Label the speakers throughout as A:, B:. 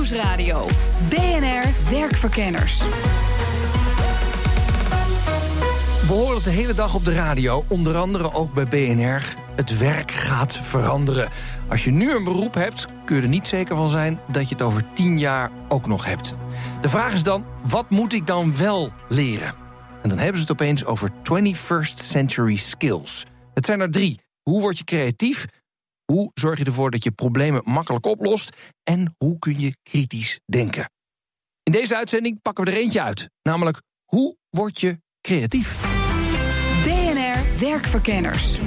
A: Nieuwsradio. BNR Werkverkenners.
B: We horen het de hele dag op de radio, onder andere ook bij BNR. Het werk gaat veranderen. Als je nu een beroep hebt, kun je er niet zeker van zijn dat je het over tien jaar ook nog hebt. De vraag is dan, wat moet ik dan wel leren? En dan hebben ze het opeens over 21st century skills. Het zijn er drie. Hoe word je creatief? Hoe zorg je ervoor dat je problemen makkelijk oplost? En hoe kun je kritisch denken? In deze uitzending pakken we er eentje uit. Namelijk, hoe word je creatief?
A: BNR Werkverkenners.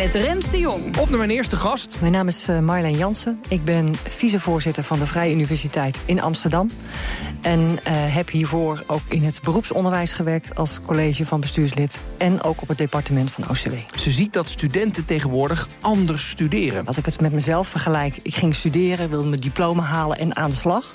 A: Met Rens de Jong.
B: Op naar mijn eerste gast.
C: Mijn naam is uh, Marjolein Jansen. Ik ben vicevoorzitter van de Vrije Universiteit in Amsterdam. En uh, heb hiervoor ook in het beroepsonderwijs gewerkt als college van bestuurslid. En ook op het departement van OCW.
B: Ze ziet dat studenten tegenwoordig anders studeren.
C: Als ik het met mezelf vergelijk, ik ging studeren, wilde mijn diploma halen en aan de slag.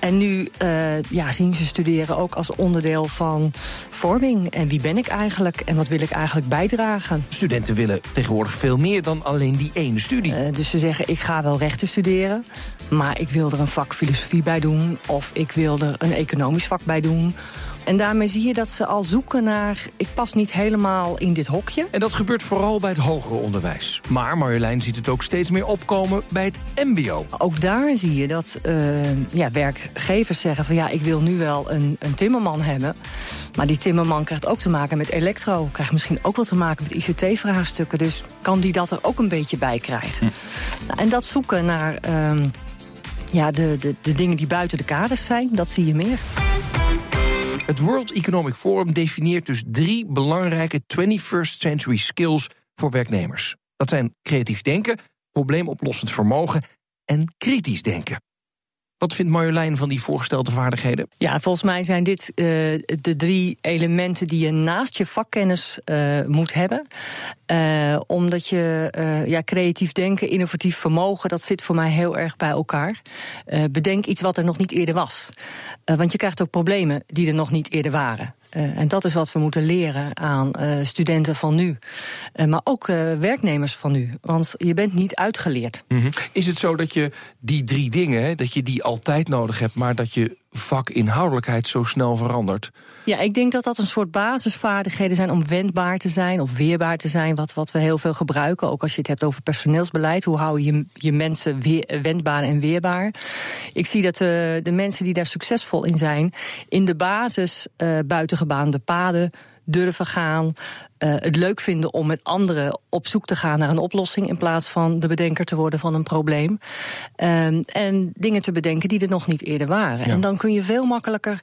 C: En nu uh, ja, zien ze studeren ook als onderdeel van vorming. En wie ben ik eigenlijk en wat wil ik eigenlijk bijdragen?
B: Studenten willen tegenwoordig veel meer dan alleen die ene studie.
C: Uh, dus ze zeggen, ik ga wel rechten studeren... maar ik wil er een vak filosofie bij doen... of ik wil er een economisch vak bij doen... En daarmee zie je dat ze al zoeken naar... ik pas niet helemaal in dit hokje.
B: En dat gebeurt vooral bij het hogere onderwijs. Maar Marjolein ziet het ook steeds meer opkomen bij het mbo.
C: Ook daar zie je dat uh, ja, werkgevers zeggen van... ja, ik wil nu wel een, een timmerman hebben... maar die timmerman krijgt ook te maken met elektro... krijgt misschien ook wel te maken met ICT-vraagstukken. Dus kan die dat er ook een beetje bij krijgen? Hm. Nou, en dat zoeken naar... Uh, ja, de, de, de dingen die buiten de kaders zijn, dat zie je meer.
B: Het World Economic Forum definieert dus drie belangrijke 21st century skills voor werknemers. Dat zijn creatief denken, probleemoplossend vermogen en kritisch denken. Wat vindt Marjolein van die voorgestelde vaardigheden?
C: Ja, volgens mij zijn dit uh, de drie elementen die je naast je vakkennis uh, moet hebben. Uh, omdat je ja, creatief denken, innovatief vermogen, dat zit voor mij heel erg bij elkaar. bedenk iets wat er nog niet eerder was. want je krijgt ook problemen die er nog niet eerder waren. Uh, en dat is wat we moeten leren aan uh, studenten van nu. Uh, maar ook werknemers van nu. Want je bent niet uitgeleerd.
B: -hmm. Is het zo dat je die drie dingen, dat je die altijd nodig hebt, maar dat je vakinhoudelijkheid zo snel verandert?
C: Ja, ik denk dat dat een soort basisvaardigheden zijn om wendbaar te zijn of weerbaar te zijn. Wat, wat we heel veel gebruiken. Ook als je het hebt over personeelsbeleid. Hoe hou je je mensen wendbaar en weerbaar? Ik zie dat de, de mensen die daar succesvol in zijn, in de basis uh, buitengebaande paden durven gaan. Uh, het leuk vinden om met anderen op zoek te gaan naar een oplossing. in plaats van de bedenker te worden van een probleem. Um, en dingen te bedenken die er nog niet eerder waren. Ja. En dan kun je veel makkelijker.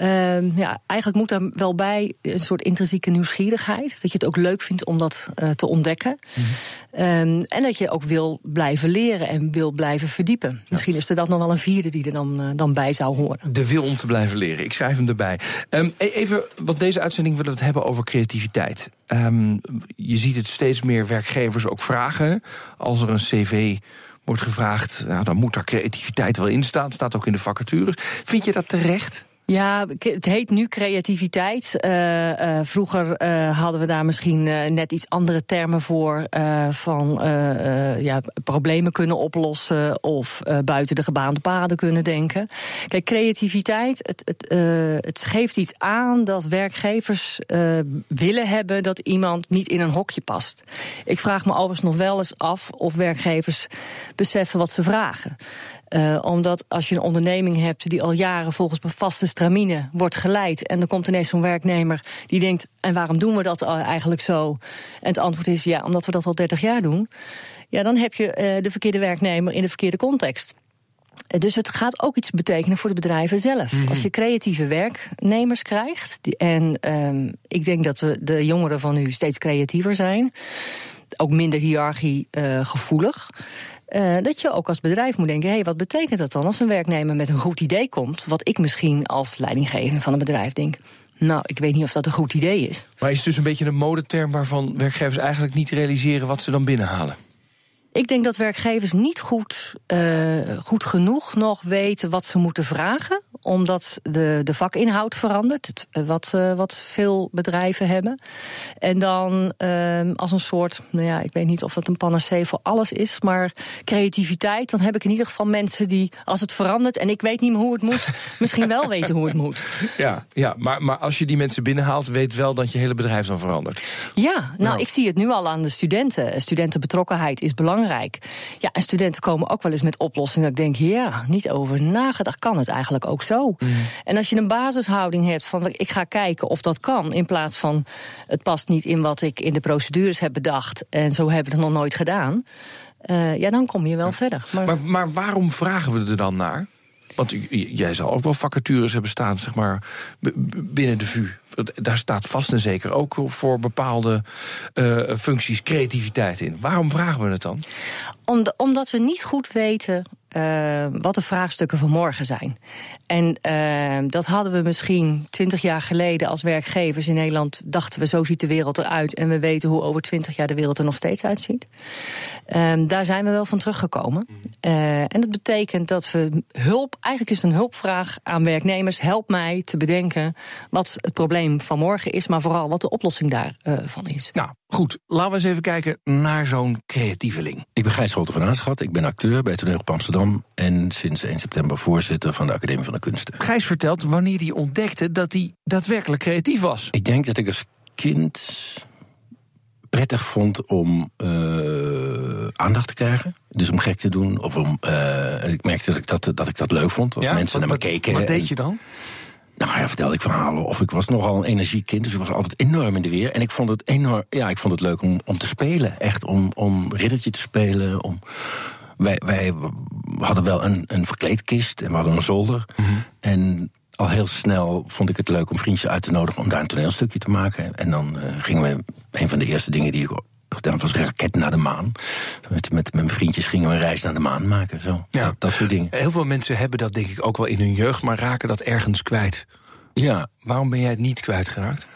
C: Um, ja, eigenlijk moet er wel bij een soort intrinsieke nieuwsgierigheid. Dat je het ook leuk vindt om dat uh, te ontdekken. Mm -hmm. um, en dat je ook wil blijven leren en wil blijven verdiepen. Ja. Misschien is er dat nog wel een vierde die er dan, uh, dan bij zou horen.
B: De wil om te blijven leren. Ik schrijf hem erbij. Um, even, want deze uitzending willen we het hebben over creativiteit. Um, je ziet het steeds meer werkgevers ook vragen. Als er een cv wordt gevraagd, nou, dan moet daar creativiteit wel in staan. staat ook in de vacatures. Vind je dat terecht?
C: Ja, het heet nu creativiteit. Uh, uh, vroeger uh, hadden we daar misschien net iets andere termen voor. van ja, problemen kunnen oplossen of buiten de gebaande paden kunnen denken. Kijk, creativiteit, het, het, het geeft iets aan dat werkgevers willen hebben dat iemand niet in een hokje past. Ik vraag me overigens nog wel eens af of werkgevers beseffen wat ze vragen. Uh, omdat als je een onderneming hebt die al jaren volgens vaste stramine wordt geleid. en er komt ineens zo'n werknemer die denkt: en waarom doen we dat eigenlijk zo? En het antwoord is ja, omdat we dat al 30 jaar doen. Ja, dan heb je uh, de verkeerde werknemer in de verkeerde context. Dus het gaat ook iets betekenen voor de bedrijven zelf. Mm -hmm. Als je creatieve werknemers krijgt. En um, ik denk dat we de jongeren van nu steeds creatiever zijn. Ook minder hiërarchie uh, gevoelig. Uh, dat je ook als bedrijf moet denken: hé, hey, wat betekent dat dan als een werknemer met een goed idee komt? Wat ik misschien als leidinggevende van een bedrijf denk. Nou, ik weet niet of dat een goed idee is.
B: Maar is het dus een beetje een modeterm waarvan werkgevers eigenlijk niet realiseren wat ze dan binnenhalen?
C: Ik denk dat werkgevers niet goed, uh, goed genoeg nog weten wat ze moeten vragen omdat de, de vakinhoud verandert, wat, uh, wat veel bedrijven hebben. En dan uh, als een soort, nou ja, ik weet niet of dat een panacee voor alles is, maar creativiteit, dan heb ik in ieder geval mensen die, als het verandert en ik weet niet meer hoe het moet, misschien wel weten hoe het moet.
B: Ja, ja maar, maar als je die mensen binnenhaalt, weet wel dat je hele bedrijf dan verandert.
C: Ja, nou, nou, ik zie het nu al aan de studenten. Studentenbetrokkenheid is belangrijk. Ja, en studenten komen ook wel eens met oplossingen. Dat ik denk, ja, niet over nagedacht. Kan het eigenlijk ook zo? Mm. En als je een basishouding hebt van ik ga kijken of dat kan, in plaats van het past niet in wat ik in de procedures heb bedacht en zo hebben we het nog nooit gedaan. Uh, ja, dan kom je wel verder.
B: Maar... maar... Maar, waarom vragen we er dan naar? Want jij zal ook wel vacatures hebben staan, zeg maar, binnen de VU. Daar staat vast en zeker ook voor bepaalde uh, functies creativiteit in. Waarom vragen we het dan?
C: omdat we niet goed weten uh, wat de vraagstukken van morgen zijn. En uh, dat hadden we misschien twintig jaar geleden als werkgevers in Nederland. dachten we, zo ziet de wereld eruit. En we weten hoe over twintig jaar de wereld er nog steeds uitziet. Uh, daar zijn we wel van teruggekomen. En dat betekent dat we hulp, eigenlijk is het een hulpvraag aan werknemers. Help mij te bedenken wat het probleem van morgen is, maar vooral wat de oplossing daarvan is.
B: Nou, goed. Laten we eens even kijken naar zo'n creatieveling.
D: Ik ben Gijs Scholte van Aanschat. Ik ben acteur bij Toneel op Amsterdam en sinds 1 september voorzitter van de Academie van de Kunsten.
B: Gijs vertelt wanneer hij ontdekte dat hij daadwerkelijk creatief was.
D: Ik denk dat ik als kind prettig vond om uh, aandacht te krijgen. Dus om gek te doen. Of om, uh, ik merkte dat ik dat, dat ik dat leuk vond. Als mensen naar me keken.
B: Wat deed je dan?
D: Nou ja, vertelde ik verhalen. Of ik was nogal een energiekind, dus ik was altijd enorm in de weer. En ik vond het enorm, ja, ik vond het leuk om, om te spelen. Echt om, om riddertje te spelen. Om, wij, wij hadden wel een, een verkleedkist en we hadden een zolder. Mhm. En al heel snel vond ik het leuk om vriendjes uit te nodigen om daar een toneelstukje te maken. En dan uh, gingen we, een van de eerste dingen die ik gedaan was raket naar de maan. Met, met, mijn vriendjes gingen we een reis naar de maan maken. Zo. Ja. Dat, soort dingen.
B: Heel veel mensen hebben dat denk ik ook wel in hun jeugd, maar raken dat ergens kwijt.
D: Ja.
B: Waarom ben jij het niet kwijtgeraakt?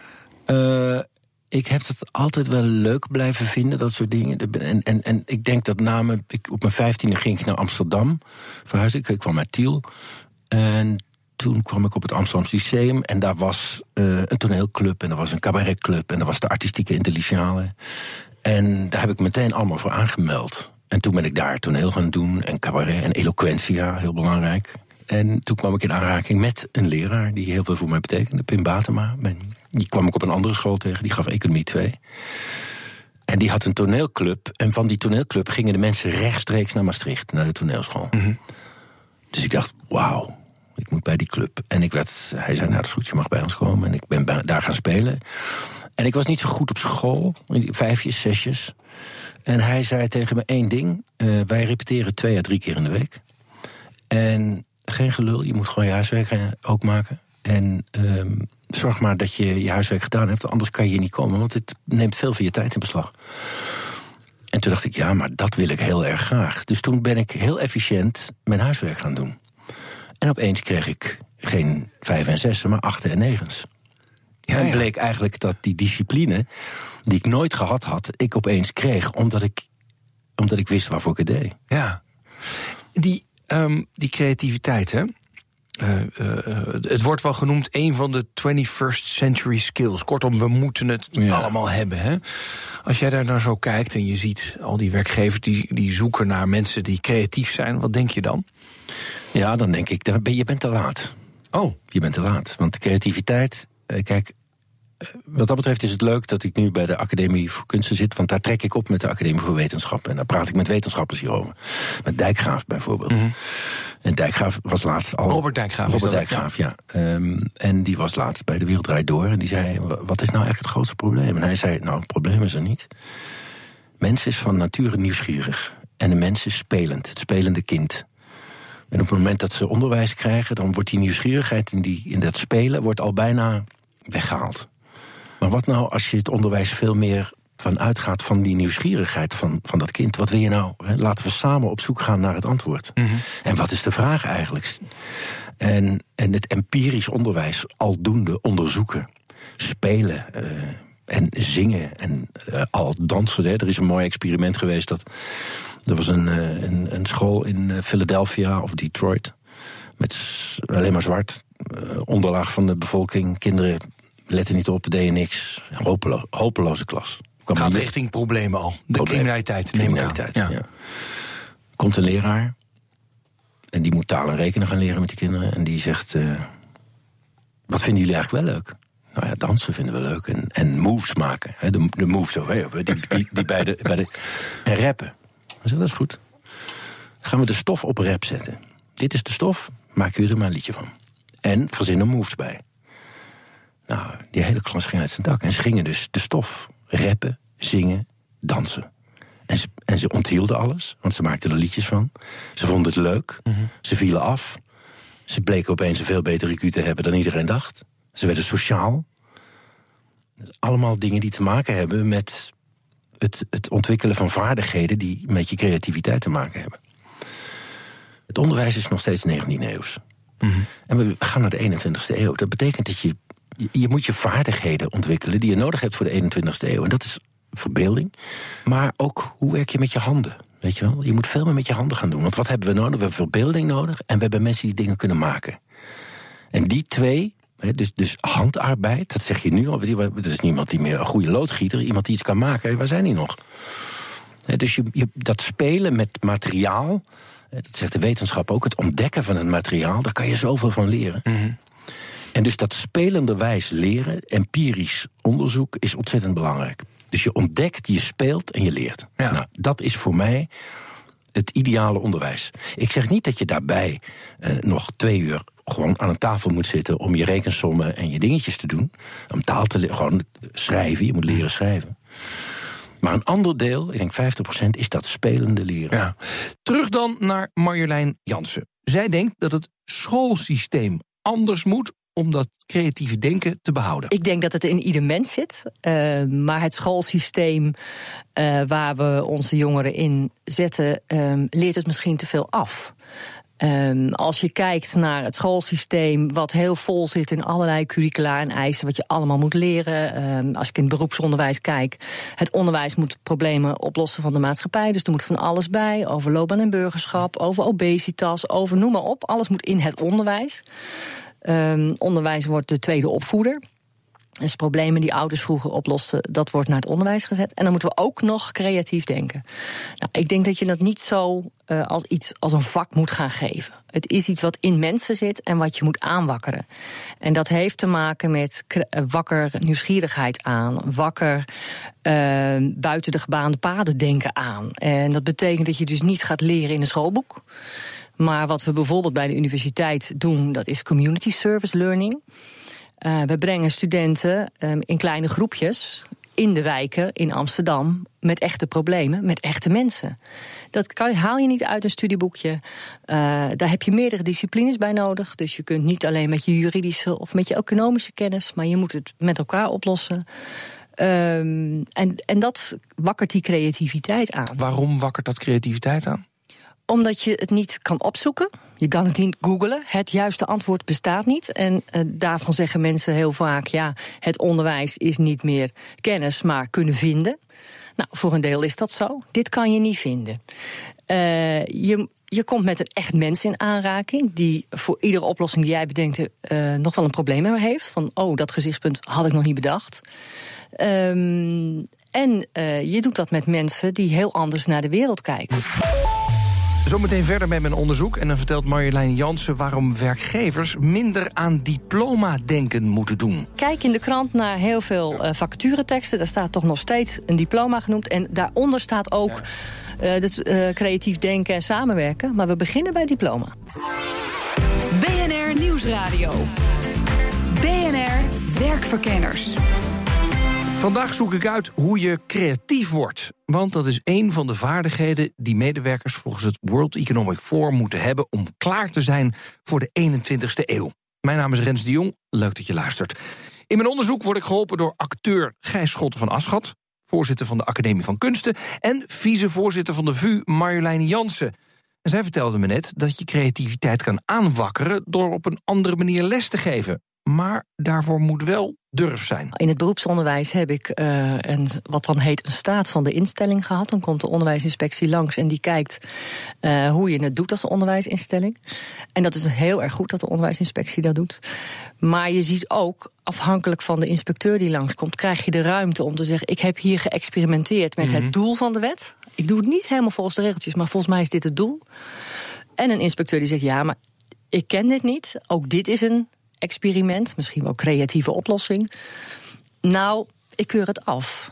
D: Uh, ik heb het altijd wel leuk blijven vinden, dat soort dingen. En, en, en ik denk dat na ik, op mijn vijftiende ging ik naar Amsterdam verhuizen. Ik, ik kwam uit Tiel. En toen kwam ik op het Amsterdam Lyceum en daar was uh, een toneelclub en er was een cabaretclub en er was de artistieke intelligale. En daar heb ik meteen allemaal voor aangemeld. En toen ben ik daar toneel gaan doen en cabaret en eloquentia, heel belangrijk. En toen kwam ik in aanraking met een leraar die heel veel voor mij betekende, Pim Batema. Die kwam ik op een andere school tegen, die gaf Economie 2. En die had een toneelclub. En van die toneelclub gingen de mensen rechtstreeks naar Maastricht, naar de toneelschool. Mhm. Dus ik dacht, wauw, ik moet bij die club. En ik werd, hij zei, nou dat is goed, je mag bij ons komen. En ik ben daar gaan spelen. En ik was niet zo goed op school, vijfjes, zesjes. En hij zei tegen me één ding, uh, wij repeteren twee à drie keer in de week. En geen gelul, je moet gewoon je huiswerk eh, ook maken. En um, zorg maar dat je je huiswerk gedaan hebt, anders kan je hier niet komen, want het neemt veel van je tijd in beslag. En toen dacht ik, ja, maar dat wil ik heel erg graag. Dus toen ben ik heel efficiënt mijn huiswerk gaan doen. En opeens kreeg ik geen vijf en zes, maar achten en negens. Ja, en bleek eigenlijk dat die discipline, die ik nooit gehad had, ik opeens kreeg, omdat ik, omdat ik wist waarvoor ik het deed.
B: Ja. Die, um, die creativiteit, hè? Uh, uh, het wordt wel genoemd een van de 21st century skills. Kortom, we moeten het allemaal hebben. Hè? Als jij daar nou zo kijkt en je ziet al die werkgevers die, die zoeken naar mensen die creatief zijn, wat denk je dan?
D: Ja, dan denk ik, je bent te laat.
B: Oh.
D: Je bent te laat. Want creativiteit, kijk, eh, wat dat betreft is het leuk dat ik nu bij de Academie voor Kunsten zit. Want daar trek ik op met de Academie voor Wetenschappen. En daar praat ik met wetenschappers hierover. Met Dijkgraaf bijvoorbeeld. Mhm. En Dijkgraaf was laatst al.
B: Robert Dijkgraaf.
D: Robert Dijkgraaf, ja. Um, en die was laatst bij de Wereld Door. En die zei: Wat is nou eigenlijk het grootste probleem? En hij zei: Nou, het probleem is er niet. Mens is van nature nieuwsgierig. En de mens is spelend, het spelende kind. En op het moment dat ze onderwijs krijgen, dan wordt die nieuwsgierigheid in, die, in dat spelen wordt al bijna weggehaald. Maar wat nou als je het onderwijs veel meer van uitgaat van die nieuwsgierigheid van, van dat kind. Wat wil je nou? Laten we samen op zoek gaan naar het antwoord. En wat is de vraag eigenlijk? En, en het empirisch onderwijs aldoende onderzoeken, spelen eh, en zingen en eh, al dansen. Hè. Er is een mooi experiment geweest. Dat, er was een, eh, een, een school in Philadelphia of Detroit. Met alleen maar zwart. onderlaag van de bevolking. Kinderen letten niet op, deden niks. Hopelo hopeloze klas. Kwam
B: Gaat richting problemen al. De criminaliteit.
D: Criminaliteit, ja. Komt een leraar. En die moet taal en rekenen gaan leren met die kinderen. En die zegt: eh, Wat vinden jullie eigenlijk wel leuk? Nou ja, dansen vinden we leuk. En, en moves maken. Hè, de, de moves. Hè, die, die, die bij de, bij de, en rappen. Hij zegt: Dat is goed. Dan gaan we de stof op rap zetten. Dit is de stof, maak jullie er maar een liedje van. En verzin er moves bij. Nou, die hele klas ging uit zijn dak. En ze gingen dus de stof rappen, zingen, dansen. En ze, en ze onthielden alles, want ze maakten er liedjes van. Ze vonden het leuk. Ze vielen af. Ze bleken opeens een veel betere IQ te hebben dan iedereen dacht. Ze werden sociaal. Allemaal dingen die te maken hebben met het, het ontwikkelen van vaardigheden die met je creativiteit te maken hebben. Het onderwijs is nog steeds 19e eeuws. En we gaan naar de 21ste eeuw. Dat betekent dat je, je, moet je vaardigheden ontwikkelen die je nodig hebt voor de 21ste eeuw. En dat is verbeelding. Maar ook hoe werk je met je handen? Weet je wel? Je moet veel meer met je handen gaan doen. Want wat hebben we nodig? We hebben verbeelding nodig en we hebben mensen die dingen kunnen maken. En die twee, dus, dus handarbeid, dat zeg je nu al. Er is niemand die meer een goede loodgieter, iemand die iets kan maken. Waar zijn die nog? Dus je, dat spelen met materiaal, dat zegt de wetenschap ook, het ontdekken van het materiaal, daar kan je zoveel van leren. En dus dat spelenderwijs leren, empirisch onderzoek, is ontzettend belangrijk. Dus je ontdekt, je speelt en je leert.
B: Ja.
D: Nou, dat is voor mij het ideale onderwijs. Ik zeg niet dat je daarbij eh, nog twee uur gewoon aan een tafel moet zitten om je rekensommen en je dingetjes te doen. Om taal te leren, gewoon schrijven, je moet leren schrijven. Maar een ander deel, ik denk 50%, is dat spelende leren.
B: Ja. Terug dan naar Marjolein Jansen. Zij denkt dat het schoolsysteem anders moet om dat creatieve denken te behouden.
C: Ik denk dat het in ieder mens zit. eh, maar het schoolsysteem eh, waar we onze jongeren in zetten, eh, leert het misschien te veel af. Ehm, als je kijkt naar het schoolsysteem, wat heel vol zit in allerlei curricula en eisen, wat je allemaal moet leren. Ehm, als ik in het beroepsonderwijs kijk, het onderwijs moet problemen oplossen van de maatschappij. Dus er moet van alles bij, over loopbaan en burgerschap, over obesitas, over noem maar op. Alles moet in het onderwijs. Ehm, onderwijs wordt de tweede opvoeder. Dus problemen die ouders vroeger oplosten, dat wordt naar het onderwijs gezet. En dan moeten we ook nog creatief denken. Nou, ik denk dat je dat niet zo uh, als iets als een vak moet gaan geven. Het is iets wat in mensen zit en wat je moet aanwakkeren. En dat heeft te maken met wakker nieuwsgierigheid aan, wakker uh, buiten de gebaande paden denken aan. En dat betekent dat je dus niet gaat leren in een schoolboek. Maar wat we bijvoorbeeld bij de universiteit doen, dat is community service learning. Uh, we brengen studenten um, in kleine groepjes in de wijken in Amsterdam met echte problemen, met echte mensen. Dat haal je niet uit een studieboekje. Uh, daar heb je meerdere disciplines bij nodig. Dus je kunt niet alleen met je juridische of met je economische kennis, maar je moet het met elkaar oplossen. Um, en, en dat wakkert die creativiteit aan.
B: Waarom wakkert dat creativiteit aan?
C: Omdat je het niet kan opzoeken. Je kan het niet googlen. Het juiste antwoord bestaat niet. En uh, daarvan zeggen mensen heel vaak: ja, het onderwijs is niet meer kennis, maar kunnen vinden. Nou, voor een deel is dat zo. Dit kan je niet vinden. Uh, je, je komt met een echt mens in aanraking. die voor iedere oplossing die jij bedenkt. Uh, nog wel een probleem heeft. Van: oh, dat gezichtspunt had ik nog niet bedacht. Um, en je doet dat met mensen die heel anders naar de wereld kijken.
B: Zometeen verder met mijn onderzoek. En dan vertelt Marjolein Jansen waarom werkgevers minder aan diploma-denken moeten doen.
C: Kijk in de krant naar heel veel uh, vacatureteksten. Daar staat toch nog steeds een diploma genoemd. En daaronder staat ook uh, het uh, creatief denken en samenwerken. Maar we beginnen bij diploma.
A: BNR Nieuwsradio. BNR Werkverkenners.
B: Vandaag zoek ik uit hoe je creatief wordt. Want dat is een van de vaardigheden die medewerkers volgens het World Economic Forum moeten hebben om klaar te zijn voor de 21ste eeuw. Mijn naam is Rens de Jong, leuk dat je luistert. In mijn onderzoek word ik geholpen door acteur Gijs Schotten van Aschat, voorzitter van de Academie van Kunsten... en vicevoorzitter van de VU, Marjolein Jansen. En zij vertelde me net dat je creativiteit kan aanwakkeren... door op een andere manier les te geven. Maar daarvoor moet wel durf zijn.
C: In het beroepsonderwijs heb ik uh, een, wat dan heet een staat van de instelling gehad. Dan komt de onderwijsinspectie langs en die kijkt uh, hoe je het doet als onderwijsinstelling. En dat is heel erg goed dat de onderwijsinspectie dat doet. Maar je ziet ook, afhankelijk van de inspecteur die langskomt, krijg je de ruimte om te zeggen: Ik heb hier geëxperimenteerd met mm -hmm. het doel van de wet. Ik doe het niet helemaal volgens de regeltjes, maar volgens mij is dit het doel. En een inspecteur die zegt: Ja, maar ik ken dit niet. Ook dit is een experiment, misschien wel creatieve oplossing. Nou, ik keur het af.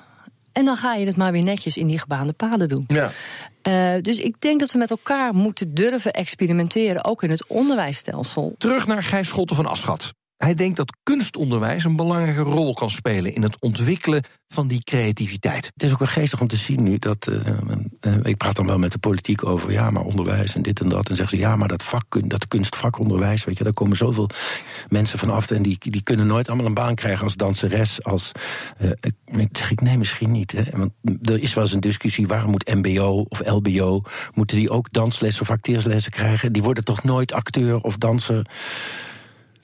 C: En dan ga je het maar weer netjes in die gebaande paden doen.
B: Ja.
C: Uh, dus ik denk dat we met elkaar moeten durven experimenteren, ook in het onderwijsstelsel.
B: Terug naar Gijs Schotten van Aschat. Hij denkt dat kunstonderwijs een belangrijke rol kan spelen in het ontwikkelen van die creativiteit.
D: Het is ook wel geestig om te zien nu dat. Uh, uh, ik praat dan wel met de politiek over ja, maar onderwijs en dit en dat. En zeggen ze ja, maar dat, vak, dat kunstvakonderwijs, weet je, daar komen zoveel mensen van af. En die, die kunnen nooit allemaal een baan krijgen als danseres. Als, uh, ik zeg nee, misschien niet. Want er is wel eens een discussie: waarom moet MBO of LBO, moeten die ook dansles of acteerslessen krijgen? Die worden toch nooit acteur of danser?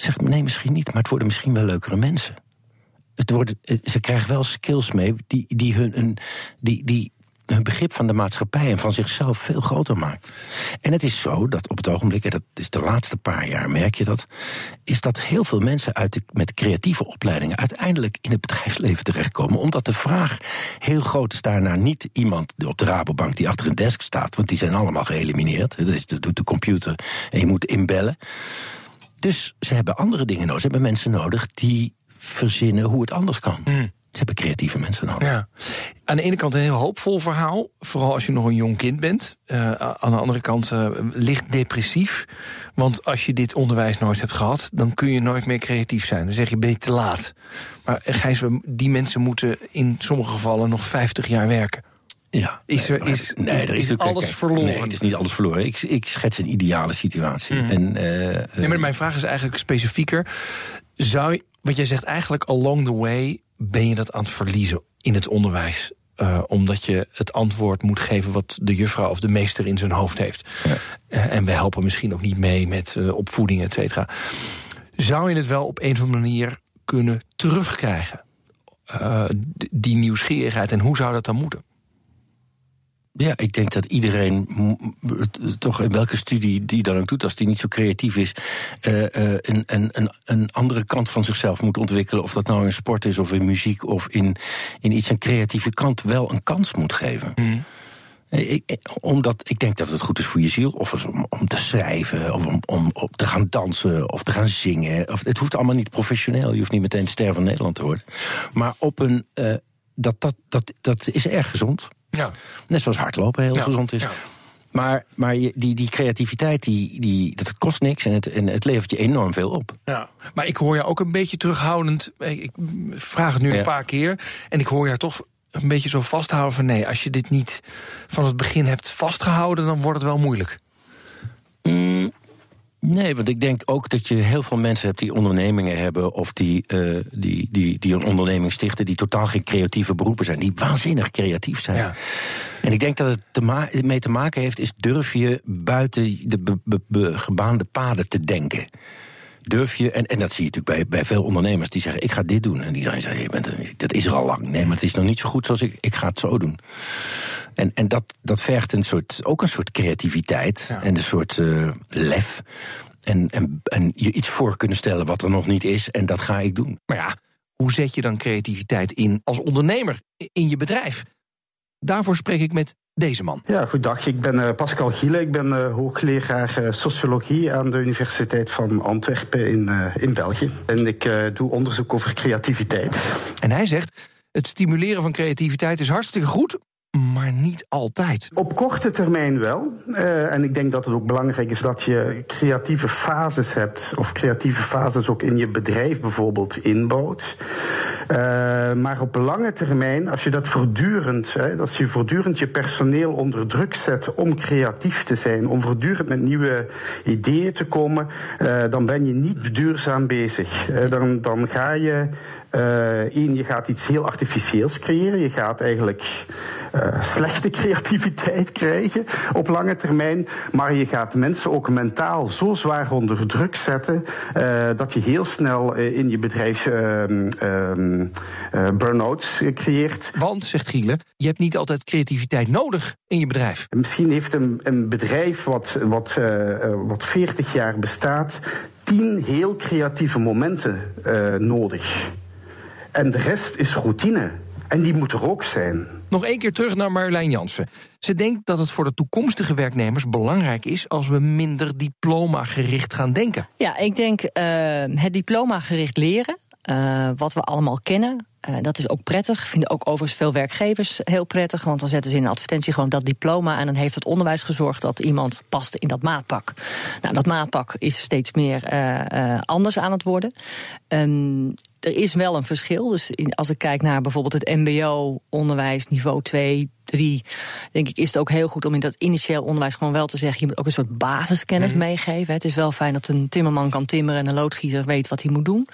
D: Zegt nee, misschien niet, maar het worden misschien wel leukere mensen. Het worden, ze krijgen wel skills mee die, die, hun, een, die, die hun begrip van de maatschappij en van zichzelf veel groter maakt. En het is zo dat op het ogenblik, en dat is de laatste paar jaar, merk je dat, is dat heel veel mensen uit de, met creatieve opleidingen uiteindelijk in het bedrijfsleven terechtkomen. Omdat de vraag heel groot is daarnaar niet iemand op de Rabobank die achter een desk staat, want die zijn allemaal geëlimineerd. Dat, is, dat doet de computer en je moet inbellen. Dus ze hebben andere dingen nodig. Ze hebben mensen nodig die verzinnen hoe het anders kan.
B: Mm.
D: Ze hebben creatieve mensen nodig.
B: Ja. Aan de ene kant een heel hoopvol verhaal. Vooral als je nog een jong kind bent. Uh, aan de andere kant uh, licht depressief. Want als je dit onderwijs nooit hebt gehad... dan kun je nooit meer creatief zijn. Dan zeg je, ben je te laat. Maar Gijs, die mensen moeten in sommige gevallen nog 50 jaar werken.
D: Ja,
B: is er, is, nee, er is, is alles kijk, verloren?
D: Nee, het is niet alles verloren. Ik, ik schets een ideale situatie. Mm. En, uh,
B: nee, maar mijn vraag is eigenlijk specifieker. Zou je, want jij zegt eigenlijk along the way ben je dat aan het verliezen in het onderwijs. Uh, omdat je het antwoord moet geven wat de juffrouw of de meester in zijn hoofd heeft. Ja. Uh, en we helpen misschien ook niet mee met opvoeding, et cetera. Zou je het wel op een of andere manier kunnen terugkrijgen? die nieuwsgierigheid. En hoe zou dat dan moeten?
D: Ja, ik denk dat iedereen, toch in welke studie die dan ook doet, als die niet zo creatief is, uh, uh, een, een, een andere kant van zichzelf moet ontwikkelen. Of dat nou in sport is, of in muziek, of in, in iets, een creatieve kant, wel een kans moet geven.
B: Mm.
D: Ik, omdat ik denk dat het goed is voor je ziel. Of om, om te schrijven, of om, om te gaan dansen, of te gaan zingen. Of, het hoeft allemaal niet professioneel. Je hoeft niet meteen ster van Nederland te worden. Maar op een. Uh, dat, dat, dat, dat is erg gezond.
B: Ja.
D: Net zoals hardlopen heel
B: ja.
D: gezond is.
B: Ja.
D: Maar, maar die, die creativiteit, die, die, dat kost niks en het, en het levert je enorm veel op.
B: Ja, maar ik hoor jou ook een beetje terughoudend. Ik vraag het nu
D: Ja.
B: een paar keer. En ik hoor jou toch een beetje zo vasthouden van... nee, als je dit niet van het begin hebt vastgehouden... dan wordt het wel moeilijk.
D: Mm, nee, want ik denk ook dat je heel veel mensen hebt die ondernemingen hebben... of die, uh, die, die, die een onderneming stichten... die totaal geen creatieve beroepen zijn. Die waanzinnig creatief zijn.
B: Ja.
D: En ik denk dat het te ma mee te maken heeft... is durf je buiten de be be be gebaande paden te denken. Durf je, en, en dat zie je natuurlijk bij, bij veel ondernemers... die zeggen, ik ga dit doen. En iedereen zegt, je bent een, dat is er al lang. Nee, maar het is nog niet zo goed zoals ik, ik ga het zo doen. En, en dat, dat vergt een soort, ook een soort creativiteit
B: Ja.
D: en een soort uh, lef. En, en, en je iets voor kunnen stellen wat er nog niet is. En dat ga ik doen.
B: Maar ja, hoe zet je dan creativiteit in als ondernemer in je bedrijf? Daarvoor spreek ik met deze man.
E: Ja, goedendag. Ik ben uh, Pascal Giele. Ik ben uh, hoogleraar uh, sociologie aan de Universiteit van Antwerpen in, uh, in België. En ik uh, doe onderzoek over creativiteit.
B: En hij zegt: het stimuleren van creativiteit is hartstikke goed, maar niet altijd.
E: Op korte termijn wel. Uh, en ik denk dat het ook belangrijk is dat je creatieve fases hebt. Of creatieve fases ook in je bedrijf bijvoorbeeld inbouwt. Uh, maar op lange termijn, als je dat voortdurend, hè, als je voortdurend je personeel onder druk zet om creatief te zijn, om voortdurend met nieuwe ideeën te komen, uh, dan ben je niet duurzaam bezig. Uh, dan, dan ga je Eén, je gaat iets heel artificieels creëren. Je gaat eigenlijk uh, slechte creativiteit krijgen op lange termijn. Maar je gaat mensen ook mentaal zo zwaar onder druk zetten uh, dat je heel snel in je bedrijf burn-outs creëert.
B: Want, zegt Giele, je hebt niet altijd creativiteit nodig in je bedrijf.
E: Misschien heeft een, een bedrijf wat, wat, wat 40 jaar bestaat, tien heel creatieve momenten nodig. En de rest is routine. En die moet er ook zijn.
B: Nog één keer terug naar Marjolein Jansen. Ze denkt dat het voor de toekomstige werknemers belangrijk is als we minder diploma-gericht gaan denken.
C: Ja, ik denk uh, het diploma-gericht leren. Uh, wat we allemaal kennen. Uh, dat is ook prettig. Vinden ook overigens veel werkgevers heel prettig. Want dan zetten ze in een advertentie gewoon dat diploma. En dan heeft het onderwijs gezorgd dat iemand past in dat maatpak. Nou, dat maatpak is steeds meer uh, anders aan het worden. Um, er is wel een verschil. Dus in, als ik kijk naar bijvoorbeeld het MBO-onderwijs, niveau 2, 3, denk ik, is het ook heel goed om in dat initieel onderwijs gewoon wel te zeggen: je moet ook een soort basiskennis mm. meegeven. Het is wel fijn dat een timmerman kan timmeren en een loodgieter weet wat hij moet doen.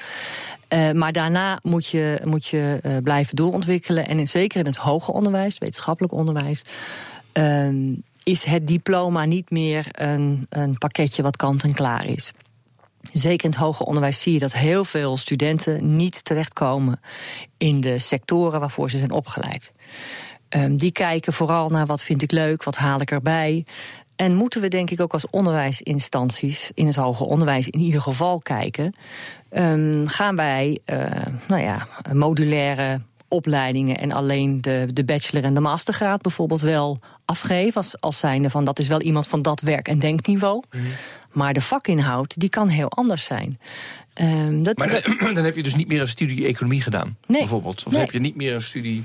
C: Uh, maar daarna moet je, moet je uh, blijven doorontwikkelen. En in, zeker in het hoger onderwijs, wetenschappelijk onderwijs. Uh, is het diploma niet meer een, een pakketje wat kant en klaar is. Zeker in het hoger onderwijs zie je dat heel veel studenten niet terechtkomen in de sectoren waarvoor ze zijn opgeleid. Um, die kijken vooral naar wat vind ik leuk, wat haal ik erbij. En moeten we denk ik ook als onderwijsinstanties in het hoger onderwijs in ieder geval kijken. Um, gaan wij uh, nou ja, modulaire opleidingen en alleen de, de bachelor en de mastergraad bijvoorbeeld wel afgeven. Als, als zijnde van dat is wel iemand van dat werk- en denkniveau. Mm. Maar de vakinhoud die kan heel anders zijn.
B: Um, dat, maar dan, dan, heb je dus niet meer een studie economie gedaan, nee, bijvoorbeeld. Of nee. heb je niet meer een studie,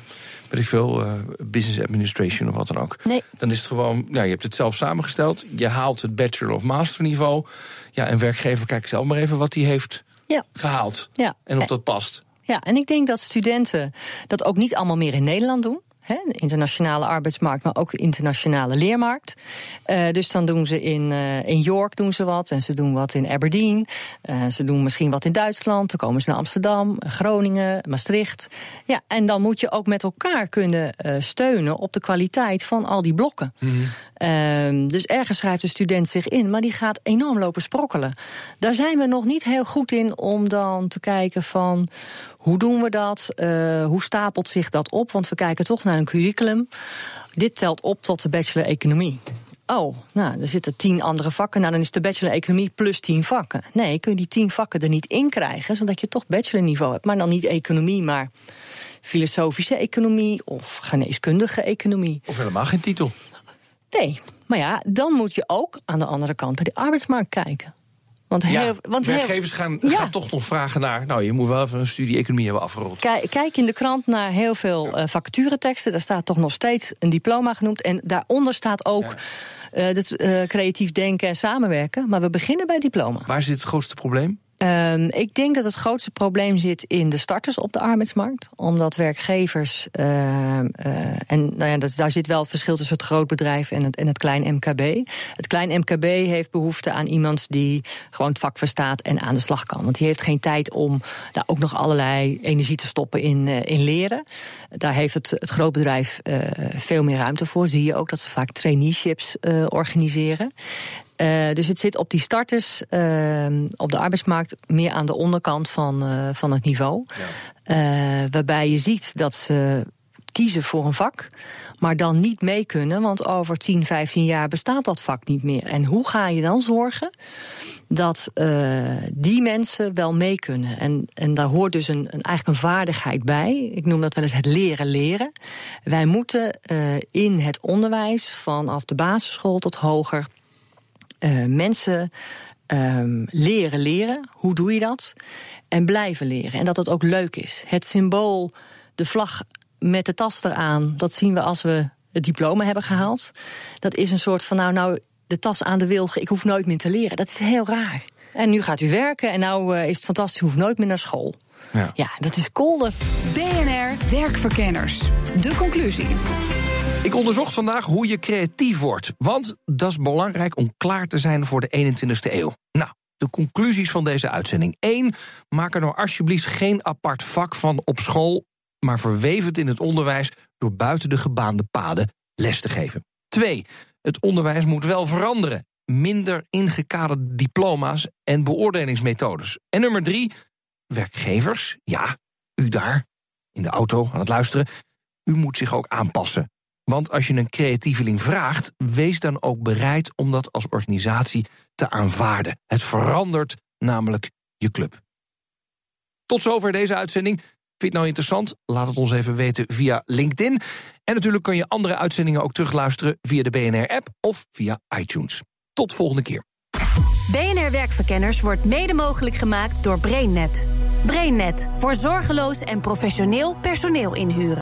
B: weet ik veel, uh, business administration of wat dan ook.
C: Nee.
B: Dan is het gewoon, ja, je hebt het zelf samengesteld. Je haalt het bachelor of master niveau. Ja, en werkgever kijkt zelf maar even wat hij heeft
C: ja.
B: gehaald.
C: Ja.
B: En of dat past.
C: Ja, en ik denk dat studenten dat ook niet allemaal meer in Nederland doen de internationale arbeidsmarkt, maar ook de internationale leermarkt. Uh, dus dan doen ze in, uh, in York doen ze wat en ze doen wat in Aberdeen. Uh, ze doen misschien wat in Duitsland. Dan komen ze naar Amsterdam, Groningen, Maastricht. Ja, en dan moet je ook met elkaar kunnen steunen op de kwaliteit van al die blokken. Mm -hmm. dus ergens schrijft de student zich in, maar die gaat enorm lopen sprokkelen. Daar zijn we nog niet heel goed in om dan te kijken van hoe doen we dat? Uh, hoe stapelt zich dat op? Want we kijken toch naar een curriculum. Dit telt op tot de bachelor economie. Oh, nou, er zitten tien andere vakken. Nou, dan is de bachelor economie plus tien vakken. Nee, kun je die tien vakken er niet in krijgen, zodat je toch bachelorniveau hebt. Maar dan niet economie, maar filosofische economie of geneeskundige economie.
B: Of helemaal geen titel.
C: Nee, maar ja, dan moet je ook aan de andere kant bij de arbeidsmarkt kijken.
B: Want, heel, ja, want werkgevers gaan, ja. gaan, toch nog vragen naar... nou, je moet wel even een studie economie hebben afgerond.
C: Kijk, kijk in de krant naar heel veel uh, vacatureteksten. Daar staat toch nog steeds een diploma genoemd. En daaronder staat ook... Uh, het, uh, creatief denken en samenwerken. Maar we beginnen bij diploma.
B: Waar zit het grootste probleem?
C: Um, ik denk dat het grootste probleem zit in de starters op de arbeidsmarkt. Omdat werkgevers. Uh, uh, en nou ja, daar zit wel het verschil tussen het groot bedrijf en het, en het klein MKB. Het klein MKB heeft behoefte aan iemand die gewoon het vak verstaat en aan de slag kan. Want die heeft geen tijd om daar ook nog allerlei energie te stoppen in, uh, in leren. Daar heeft het, het grootbedrijf veel meer ruimte voor. Zie je ook dat ze vaak traineeships organiseren. Uh, dus het zit op die starters uh, op de arbeidsmarkt meer aan de onderkant van, uh, van het niveau. Ja. waarbij je ziet dat ze kiezen voor een vak, maar dan niet mee kunnen, want over 10, 15 jaar bestaat dat vak niet meer. En hoe ga je dan zorgen dat die mensen wel mee kunnen? En, en daar hoort dus een, een, eigenlijk een vaardigheid bij. Ik noem dat wel eens het leren leren. Wij moeten in het onderwijs vanaf de basisschool tot hoger uh, mensen um, leren leren. Hoe doe je dat? En blijven leren. En dat het ook leuk is. Het symbool, de vlag met de tas eraan, dat zien we als we het diploma hebben gehaald. Dat is een soort van, nou, nou, de tas aan de wilg, ik hoef nooit meer te leren. Dat is heel raar. en nu gaat u werken en nou is het fantastisch, u hoeft nooit meer naar school.
B: Ja.
C: ja, dat is kolde.
A: BNR Werkverkenners. De conclusie.
B: Ik onderzocht vandaag hoe je creatief wordt. Want dat is belangrijk om klaar te zijn voor de 21ste eeuw. Nou, de conclusies van deze uitzending. 1. Maak er nou alsjeblieft geen apart vak van op school, maar verweef het in het onderwijs door buiten de gebaande paden les te geven. 2. Het onderwijs moet wel veranderen. Minder ingekaderde diploma's en beoordelingsmethodes. En nummer 3. Werkgevers, ja, u daar, in de auto aan het luisteren, u moet zich ook aanpassen. Want als je een creatieveling vraagt, wees dan ook bereid om dat als organisatie te aanvaarden. Het verandert namelijk je club. Tot zover deze uitzending. Vind je het nou interessant? Laat het ons even weten via LinkedIn. En natuurlijk kun je andere uitzendingen ook terugluisteren via de BNR-app of via iTunes. Tot volgende keer.
F: BNR Werkverkenners wordt mede mogelijk gemaakt door BrainNet. BrainNet voor zorgeloos en professioneel personeel inhuren.